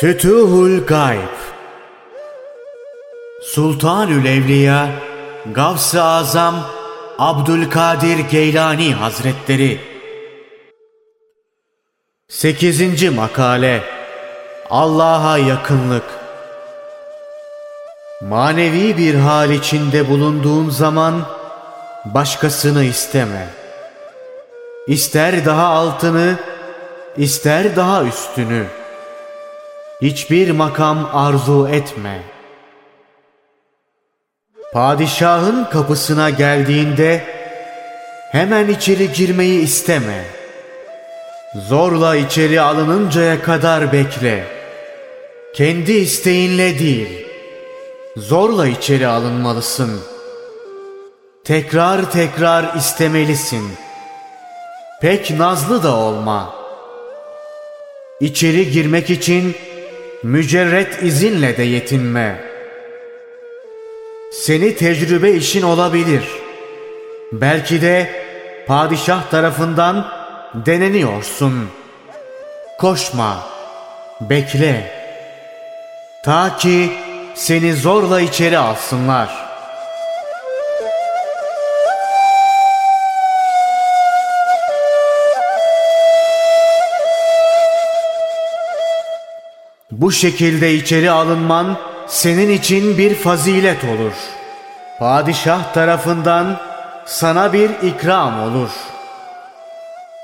Fütuhul Gayb Sultanül Evliya Gavs-ı Azam Abdülkadir Geylani Hazretleri 8. Makale Allah'a yakınlık Manevi bir hal içinde bulunduğun zaman başkasını isteme. İster daha altını, ister daha üstünü. Hiçbir makam arzu etme. Padişahın kapısına geldiğinde hemen içeri girmeyi isteme. Zorla içeri alınıncaya kadar bekle. Kendi isteğinle değil, zorla içeri alınmalısın. Tekrar tekrar istemelisin. Pek nazlı da olma. İçeri girmek için mücerret izinle de yetinme. Seni tecrübe işin olabilir. Belki de padişah tarafından deneniyorsun. Koşma, bekle. Ta ki seni zorla içeri alsınlar. Bu şekilde içeri alınman senin için bir fazilet olur. Padişah tarafından sana bir ikram olur.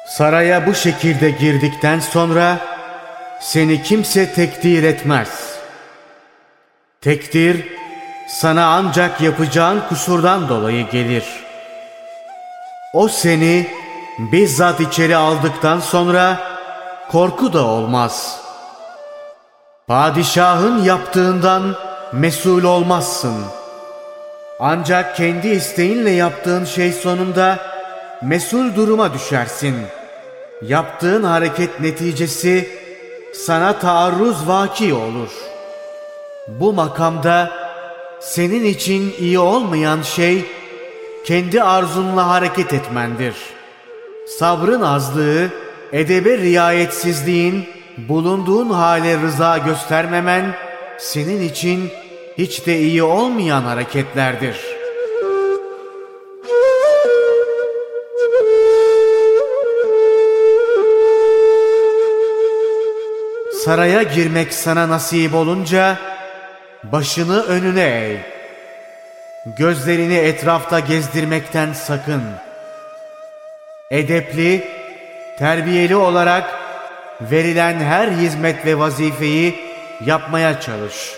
Saraya bu şekilde girdikten sonra seni kimse tekdir etmez. Tekdir sana ancak yapacağın kusurdan dolayı gelir. O seni bizzat içeri aldıktan sonra korku da olmaz.'' Padişahın yaptığından mesul olmazsın. Ancak kendi isteğinle yaptığın şey sonunda mesul duruma düşersin. Yaptığın hareket neticesi sana taarruz vaki olur. Bu makamda senin için iyi olmayan şey kendi arzunla hareket etmendir. Sabrın azlığı, edebe riayetsizliğin, bulunduğun hale rıza göstermemen senin için hiç de iyi olmayan hareketlerdir. Saraya girmek sana nasip olunca başını önüne eğ. Gözlerini etrafta gezdirmekten sakın. Edepli, terbiyeli olarak verilen her hizmet ve vazifeyi yapmaya çalış.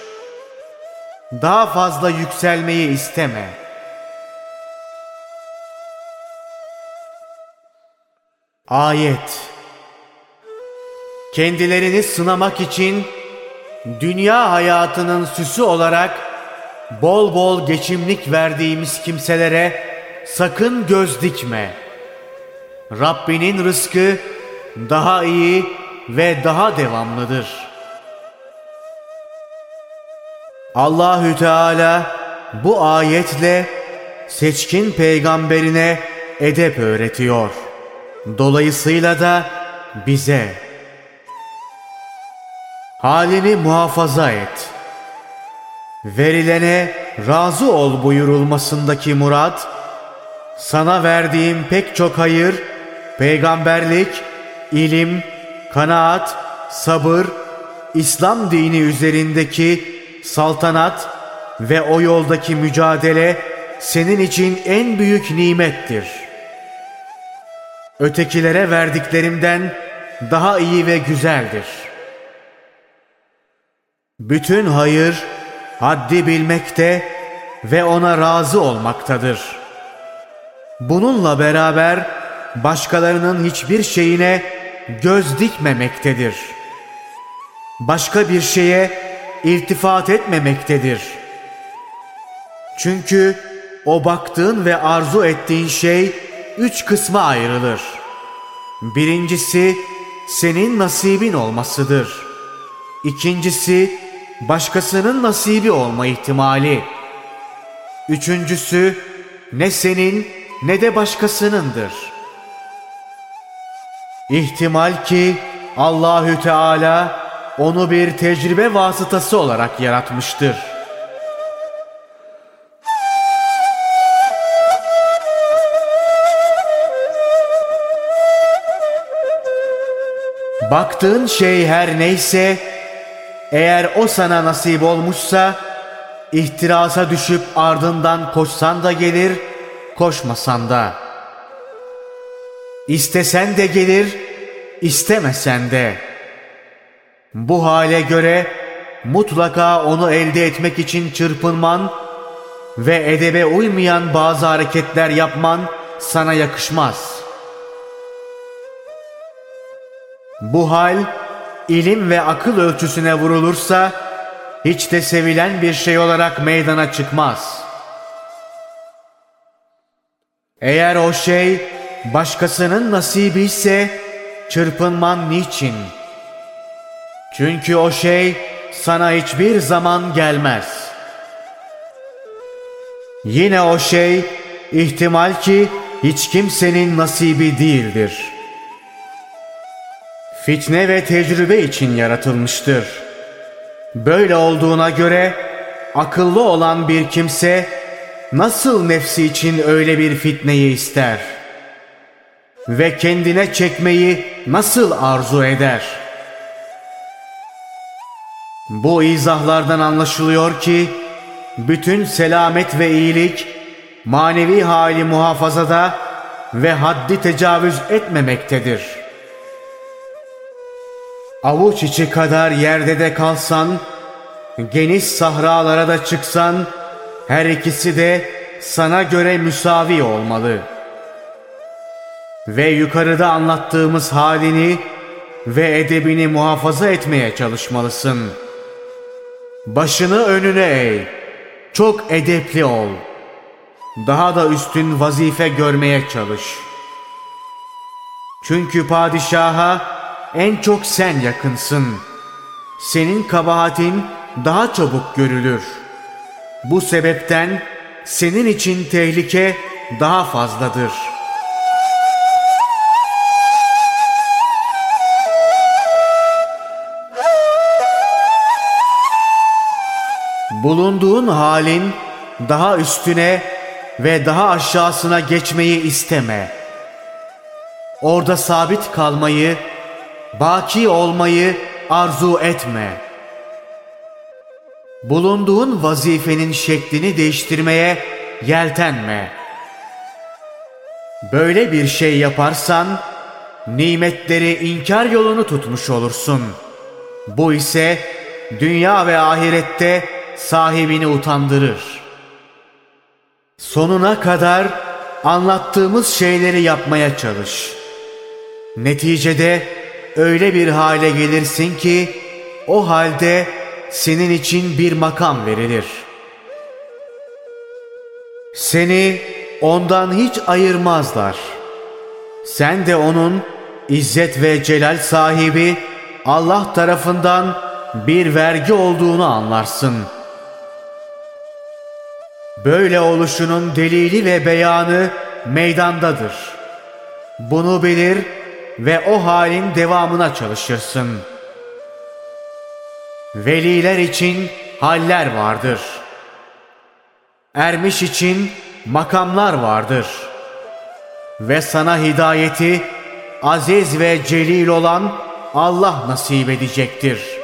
Daha fazla yükselmeyi isteme. Ayet Kendilerini sınamak için dünya hayatının süsü olarak bol bol geçimlik verdiğimiz kimselere sakın göz dikme. Rabbinin rızkı daha iyi ve daha devamlıdır. Allahü Teala bu ayetle seçkin peygamberine edep öğretiyor. Dolayısıyla da bize halini muhafaza et. Verilene razı ol buyurulmasındaki murat, sana verdiğim pek çok hayır, peygamberlik, ilim, kanaat, sabır, İslam dini üzerindeki saltanat ve o yoldaki mücadele senin için en büyük nimettir. Ötekilere verdiklerimden daha iyi ve güzeldir. Bütün hayır haddi bilmekte ve ona razı olmaktadır. Bununla beraber başkalarının hiçbir şeyine göz dikmemektedir. Başka bir şeye irtifat etmemektedir. Çünkü o baktığın ve arzu ettiğin şey üç kısma ayrılır. Birincisi senin nasibin olmasıdır. İkincisi başkasının nasibi olma ihtimali. Üçüncüsü ne senin ne de başkasınındır.'' İhtimal ki Allahü Teala onu bir tecrübe vasıtası olarak yaratmıştır. Baktığın şey her neyse, eğer o sana nasip olmuşsa, ihtirasa düşüp ardından koşsan da gelir, koşmasan da. İstesen de gelir, istemesen de. Bu hale göre mutlaka onu elde etmek için çırpınman ve edebe uymayan bazı hareketler yapman sana yakışmaz. Bu hal ilim ve akıl ölçüsüne vurulursa hiç de sevilen bir şey olarak meydana çıkmaz. Eğer o şey başkasının nasibi ise çırpınman niçin? Çünkü o şey sana hiçbir zaman gelmez. Yine o şey ihtimal ki hiç kimsenin nasibi değildir. Fitne ve tecrübe için yaratılmıştır. Böyle olduğuna göre akıllı olan bir kimse nasıl nefsi için öyle bir fitneyi ister? Ve kendine çekmeyi nasıl arzu eder? Bu izahlardan anlaşılıyor ki bütün selamet ve iyilik manevi hali muhafazada ve haddi tecavüz etmemektedir. Avuç içi kadar yerde de kalsan, geniş sahralara da çıksan, her ikisi de sana göre müsavi olmalı. Ve yukarıda anlattığımız halini ve edebini muhafaza etmeye çalışmalısın. Başını önüne eğ, çok edepli ol. Daha da üstün vazife görmeye çalış. Çünkü padişaha en çok sen yakınsın. Senin kabahatin daha çabuk görülür. Bu sebepten senin için tehlike daha fazladır. Bulunduğun halin daha üstüne ve daha aşağısına geçmeyi isteme. Orada sabit kalmayı, baki olmayı arzu etme. Bulunduğun vazifenin şeklini değiştirmeye yeltenme. Böyle bir şey yaparsan nimetleri inkar yolunu tutmuş olursun. Bu ise dünya ve ahirette sahibini utandırır. Sonuna kadar anlattığımız şeyleri yapmaya çalış. Neticede öyle bir hale gelirsin ki o halde senin için bir makam verilir. Seni ondan hiç ayırmazlar. Sen de onun izzet ve celal sahibi Allah tarafından bir vergi olduğunu anlarsın. Böyle oluşunun delili ve beyanı meydandadır. Bunu bilir ve o halin devamına çalışırsın. Veliler için haller vardır. Ermiş için makamlar vardır. Ve sana hidayeti aziz ve celil olan Allah nasip edecektir.''